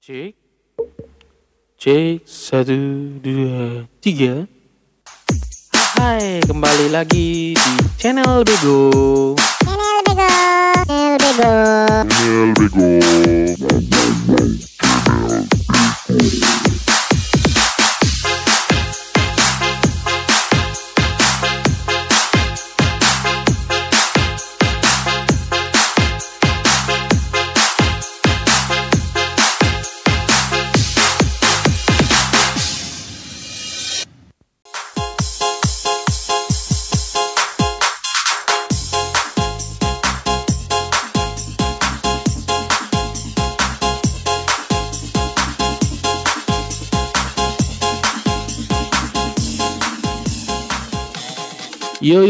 Cek. Cek. Satu, dua, tiga. Hai, kembali lagi di channel Bego. Channel Bego. Channel Bego. Yo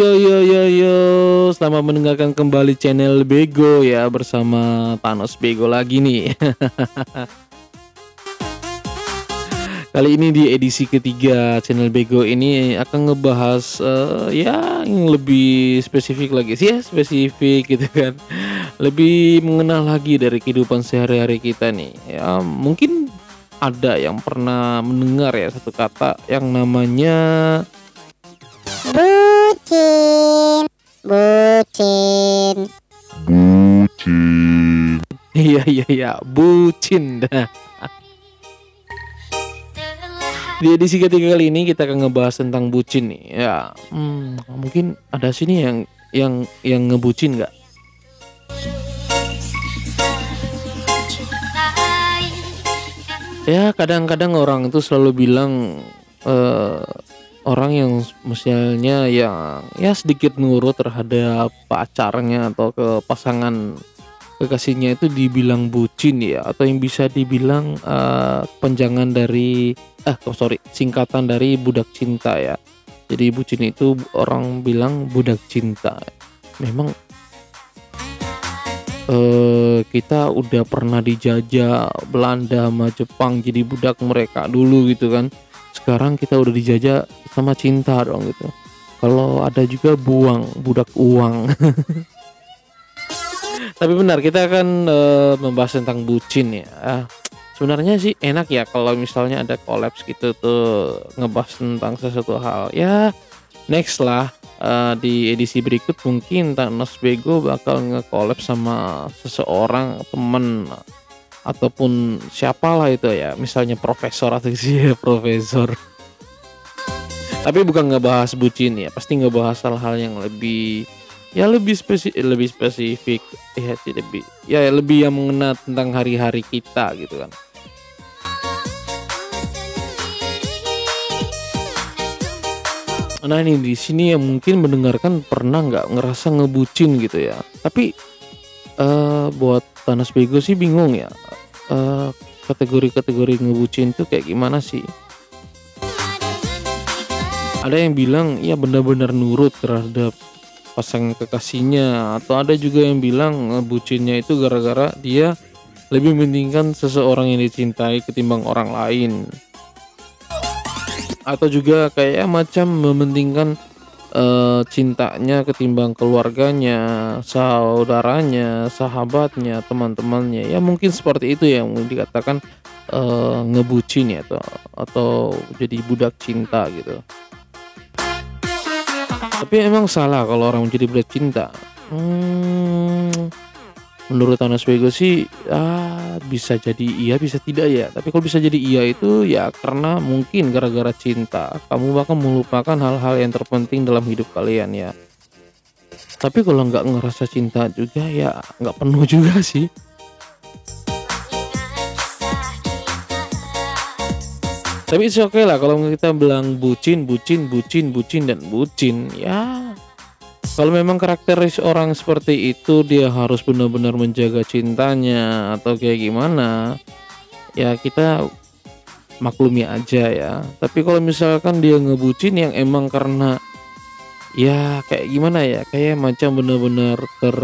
yo yo yo yo, selamat mendengarkan kembali channel Bego ya bersama Thanos Bego lagi nih. Kali ini di edisi ketiga channel Bego ini akan ngebahas uh, ya yang lebih spesifik lagi sih ya spesifik gitu kan. Lebih mengenal lagi dari kehidupan sehari-hari kita nih. Ya mungkin ada yang pernah mendengar ya satu kata yang namanya Bucin. Bucin. Bucin. Iya iya iya, bucin dah. Di edisi ketiga kali ini kita akan ngebahas tentang bucin nih. Ya, hmm, mungkin ada sini yang yang yang ngebucin nggak? Ya kadang-kadang orang itu selalu bilang eh, orang yang misalnya yang ya sedikit nurut terhadap pacarnya atau ke pasangan kekasihnya itu dibilang bucin ya atau yang bisa dibilang uh, penjangan dari eh oh, sorry singkatan dari budak cinta ya. Jadi bucin itu orang bilang budak cinta. Memang uh, kita udah pernah dijajah Belanda sama Jepang jadi budak mereka dulu gitu kan. Sekarang kita udah dijajah sama cinta dong gitu. Kalau ada juga buang budak uang. Tapi benar kita akan uh, membahas tentang bucin ya. Ah, sebenarnya sih enak ya kalau misalnya ada kolaps gitu tuh ngebahas tentang sesuatu hal. Ya next lah uh, di edisi berikut mungkin Thanos Bego bakal ngekolaps sama seseorang temen ataupun siapalah itu ya. Misalnya profesor atau sih profesor tapi bukan ngebahas bucin ya pasti ngebahas hal-hal yang lebih ya lebih spesifik lebih spesifik ya lebih ya lebih yang mengena tentang hari-hari kita gitu kan. Nah ini di sini yang mungkin mendengarkan pernah nggak ngerasa ngebucin gitu ya. Tapi uh, buat Thanos Bego sih bingung ya. Uh, kategori-kategori ngebucin tuh kayak gimana sih ada yang bilang ya benar-benar nurut terhadap pasangan kekasihnya atau ada juga yang bilang ngebucinnya itu gara-gara dia lebih mementingkan seseorang yang dicintai ketimbang orang lain atau juga kayak macam mementingkan uh, cintanya ketimbang keluarganya, saudaranya, sahabatnya, teman-temannya. Ya mungkin seperti itu yang dikatakan uh, ngebucin ya atau atau jadi budak cinta gitu. Tapi emang salah kalau orang menjadi budak cinta. Hmm, menurut Thanos Bego sih ah, bisa jadi iya bisa tidak ya. Tapi kalau bisa jadi iya itu ya karena mungkin gara-gara cinta kamu bakal melupakan hal-hal yang terpenting dalam hidup kalian ya. Tapi kalau nggak ngerasa cinta juga ya nggak penuh juga sih. Tapi oke okay lah kalau kita bilang bucin, bucin, bucin, bucin dan bucin ya. Kalau memang karakteris orang seperti itu dia harus benar-benar menjaga cintanya atau kayak gimana, ya kita maklumi aja ya. Tapi kalau misalkan dia ngebucin yang emang karena ya kayak gimana ya, kayak macam benar-benar ter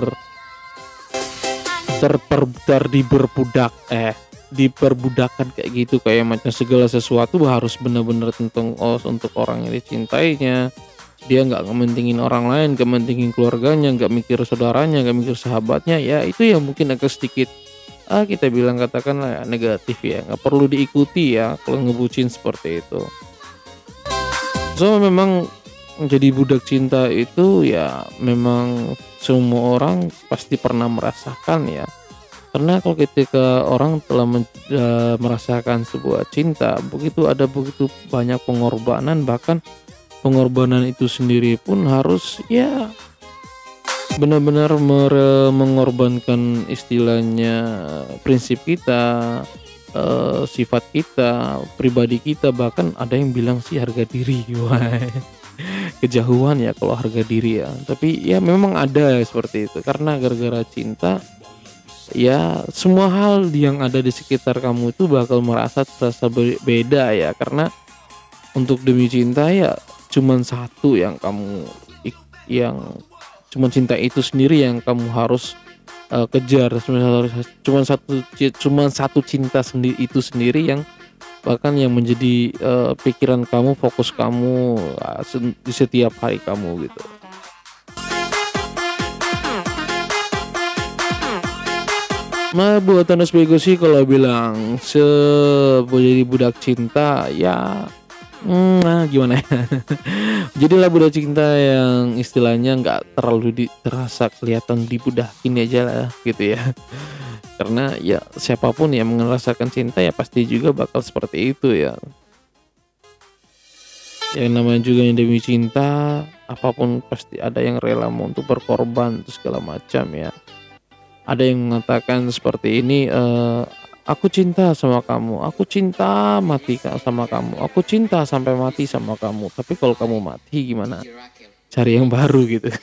terper ter diberbudak eh diperbudakan kayak gitu kayak macam segala sesuatu harus benar-benar tentang oh untuk orang yang dicintainya. Dia nggak ngementingin orang lain nggak mentingin keluarganya nggak mikir saudaranya nggak mikir sahabatnya ya itu yang mungkin agak sedikit ah kita bilang katakanlah ya, negatif ya nggak perlu diikuti ya kalau ngebucin seperti itu. So memang menjadi budak cinta itu ya memang semua orang pasti pernah merasakan ya karena kalau ketika orang telah men- eh, merasakan sebuah cinta begitu ada begitu banyak pengorbanan bahkan pengorbanan itu sendiri pun harus ya benar-benar mengorbankan istilahnya prinsip kita eh, sifat kita pribadi kita bahkan ada yang bilang sih harga diri kejauhan ya kalau harga diri ya. Tapi ya memang ada seperti itu karena gara-gara cinta ya semua hal yang ada di sekitar kamu itu bakal merasa terasa be- beda ya. Karena untuk demi cinta ya cuman satu yang kamu yang cuman cinta itu sendiri yang kamu harus uh, kejar. Cuman satu cuman satu cinta sendiri itu sendiri yang bahkan yang menjadi uh, pikiran kamu fokus kamu uh, di setiap hari kamu gitu Nah buat Anas Bego sih kalau bilang se jadi budak cinta ya hmm, nah gimana ya? Jadilah budak cinta yang istilahnya nggak terlalu di, terasa kelihatan dibudakin aja lah gitu ya. Karena ya siapa pun yang merasakan cinta ya pasti juga bakal seperti itu ya. Yang namanya juga yang demi cinta apa pun pasti ada yang rela mau untuk berkorban terus segala macam ya ada yang mengatakan seperti ini eh, aku cinta sama kamu aku cinta mati sama kamu aku cinta sampai mati sama kamu tapi kalau kamu mati gimana cari yang baru gitu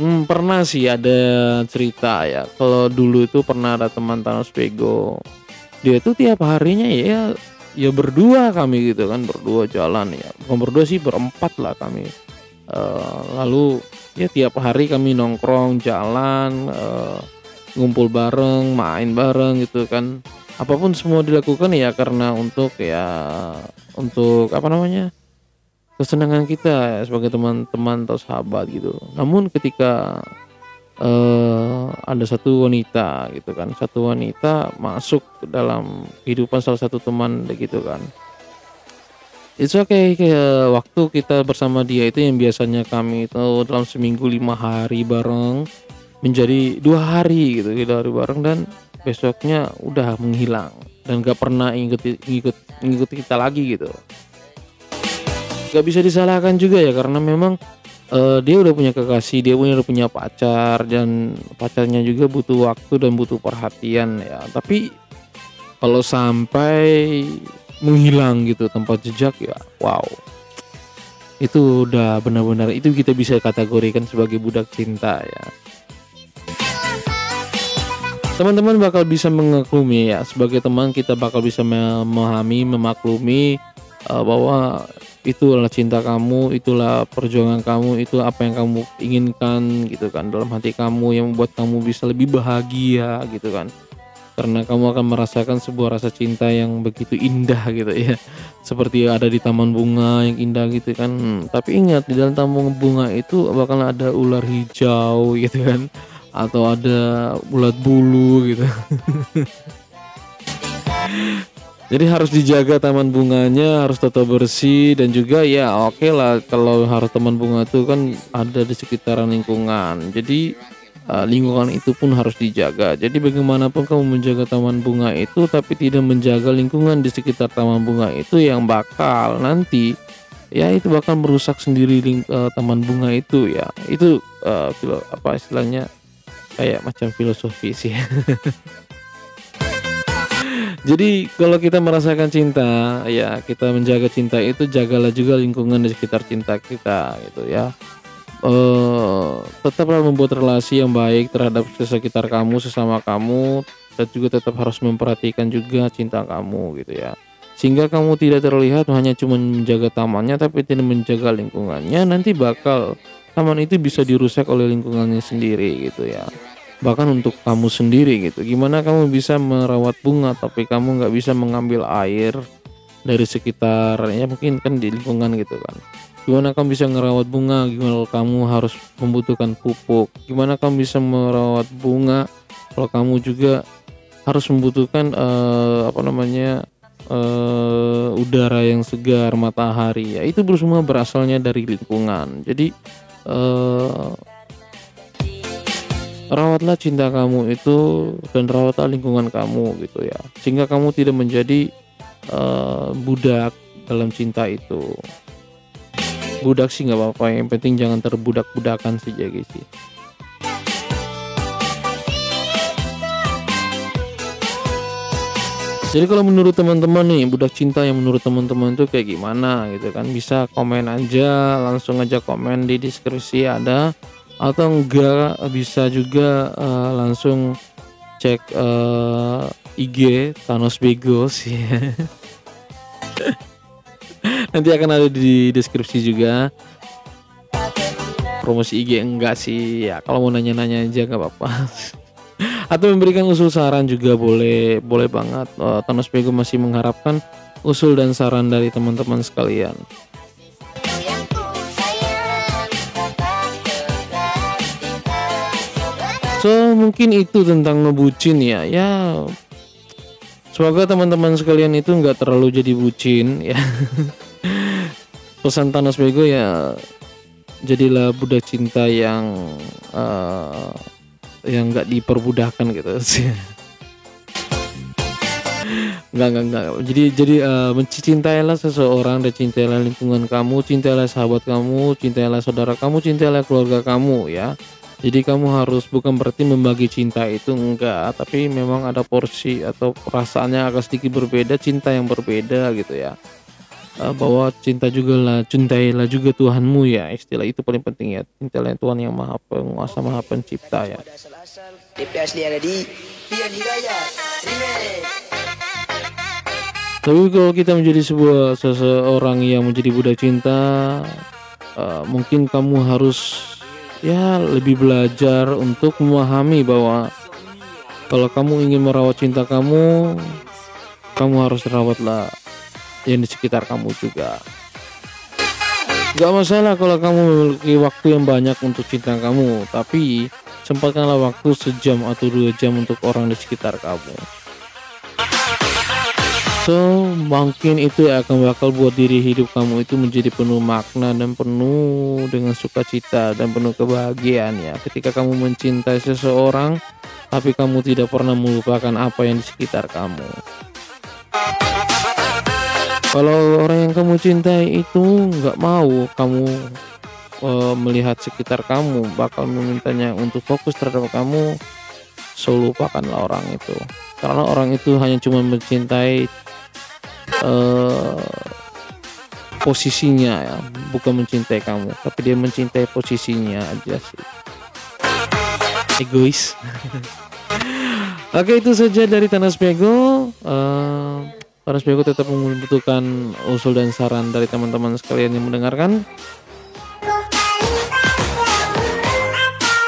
Hmm, pernah sih ada cerita ya. Kalau dulu itu pernah ada teman Thanos Bego. Dia itu tiap harinya ya ya berdua kami gitu kan, berdua jalan ya. Bukan berdua sih berempat lah kami. Eh, lalu ya tiap hari kami nongkrong, jalan, eh, ngumpul bareng, main bareng gitu kan. Apa pun semua dilakukan ya karena untuk ya untuk apa namanya? kesenangan kita ya, sebagai teman-teman atau sahabat gitu. Namun ketika eh, ada satu wanita gitu kan, satu wanita masuk dalam kehidupan salah satu teman gitu kan. It's okay kayak waktu kita bersama dia itu yang biasanya kami itu dalam seminggu lima hari bareng menjadi dua hari gitu dua hari bareng dan besoknya udah menghilang dan gak pernah ngikut ngikut ngikut kita lagi gitu gak bisa disalahkan juga ya karena memang eh, dia udah punya kekasih dia punya udah punya pacar dan pacarnya juga butuh waktu dan butuh perhatian ya. Tapi kalau sampai menghilang gitu tanpa jejak ya wow. Itu udah benar-benar itu kita bisa kategorikan sebagai budak cinta ya. Teman-teman bakal bisa mengaklumi ya. Sebagai teman kita bakal bisa memahami memaklumi eh, bahwa itu adalah cinta kamu, itulah perjuangan kamu, itu apa yang kamu inginkan gitu kan dalam hati kamu yang membuat kamu bisa lebih bahagia gitu kan. Karena kamu akan merasakan sebuah rasa cinta yang begitu indah gitu ya. Seperti ada di taman bunga yang indah gitu kan. Hmm, tapi ingat di dalam taman bunga itu bakal ada ular hijau gitu kan atau ada ulat bulu gitu. Jadi harus dijaga taman bunganya, harus tetap bersih dan juga ya oke lah kalau harus taman bunga itu kan ada di sekitaran lingkungan. Jadi uh, lingkungan itu pun harus dijaga. Jadi bagaimanapun kamu menjaga taman bunga itu tapi tidak menjaga lingkungan di sekitar taman bunga itu yang bakal nanti ya itu bakal merusak sendiri ling- uh, taman bunga itu ya. Itu uh, apa istilahnya kayak macam filosofi sih. Jadi kalau kita merasakan cinta, ya kita menjaga cinta itu jagalah juga lingkungan di sekitar cinta kita gitu ya. Eh tetaplah membuat relasi yang baik terhadap sekitar kamu, sesama kamu, dan juga tetap harus memperhatikan juga cinta kamu gitu ya. Sehingga kamu tidak terlihat hanya cuma menjaga tamannya tapi tidak menjaga lingkungannya, nanti bakal taman itu bisa dirusak oleh lingkungannya sendiri gitu ya bahkan untuk kamu sendiri gitu gimana kamu bisa merawat bunga tapi kamu nggak bisa mengambil air dari sekitar ya mungkin kan di lingkungan gitu kan Gimana kamu bisa ngerawat bunga? Gimana kamu harus membutuhkan pupuk? Gimana kamu bisa merawat bunga kalau kamu juga harus membutuhkan eh, apa namanya eh, udara yang segar, matahari? Ya itu semua berasalnya dari lingkungan. Jadi eh, rawatlah cinta kamu itu dan rawatlah lingkungan kamu gitu ya, sehingga kamu tidak menjadi eh, budak dalam cinta itu. Budak sih nggak apa-apa yang penting jangan terbudak-budakan saja guys sih. Jadi kalau menurut teman-teman nih budak cinta yang menurut teman-teman itu kayak gimana gitu kan? Bisa komen aja langsung aja komen di deskripsi ada atau enggak bisa juga uh, langsung cek uh, eh, IG Thanos Bego sih. Nanti akan ada di deskripsi juga. Promosi IG enggak sih. Ya kalau mau nanya-nanya aja nggak apa-apa. Atau memberikan usul saran juga boleh boleh banget. Uh, Thanos Pego masih mengharapkan usul dan saran dari teman-teman sekalian So mungkin itu tentang ngebucin ya ya Semoga teman-teman sekalian itu nggak terlalu jadi bucin ya. Pesan Thanos Bego ya jadilah budak cinta yang uh, yang nggak diperbudakkan gitu sih. Enggak, enggak, enggak. Jadi jadi uh, mencintailah seseorang dan cintailah lingkungan kamu, cintailah sahabat kamu, cintailah saudara kamu, cintailah keluarga kamu ya. Jadi kamu harus bukan berarti membagi cinta itu enggak, tapi memang ada porsi atau perasaannya agak sedikit berbeda, cinta yang berbeda gitu ya. Uh, bahwa cinta juga lah, cintailah juga Tuhanmu ya. Istilah itu paling penting ya. Cintailah Tuhan yang Maha Penguasa, Maha Pencipta ya. Tapi kalau kita menjadi sebuah seseorang yang menjadi budak cinta, uh, mungkin kamu harus ya lebih belajar untuk memahami bahwa kalau kamu ingin merawat cinta kamu kamu harus rawatlah yang di sekitar kamu juga. Gak masalah kalau kamu memiliki waktu yang banyak untuk cinta kamu tapi sempatkanlah waktu sejam atau dua jam untuk orang di sekitar kamu So mungkin itu akan bakal buat diri hidup kamu itu menjadi penuh makna dan penuh dengan sukacita dan penuh kebahagiaan ya ketika kamu mencintai seseorang tapi kamu tidak pernah melupakan apa yang di sekitar kamu. Kalau orang yang kamu cintai itu nggak mau kamu uh, melihat sekitar kamu bakal memintanya untuk fokus terhadap kamu, so lupakanlah orang itu. Karena orang itu hanya cuma mencintai uh, posisinya ya bukan mencintai kamu tapi dia mencintai posisinya aja sih. Egois. Oke itu saja dari Tanas Bego uh, Tanas Bego tetap membutuhkan usul dan saran dari teman-teman sekalian yang mendengarkan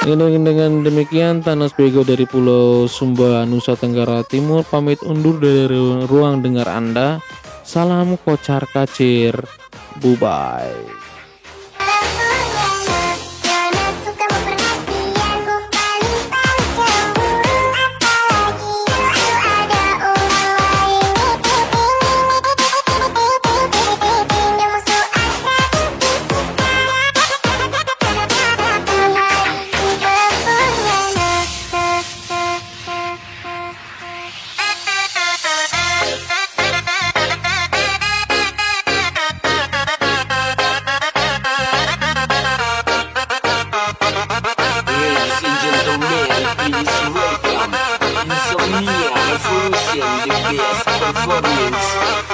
Dengan, demikian Tanas Bego dari Pulau Sumba Nusa Tenggara Timur pamit undur dari ruang dengar Anda. Salam kocar kacir. Bye bye. Insomnia Revolution The best performance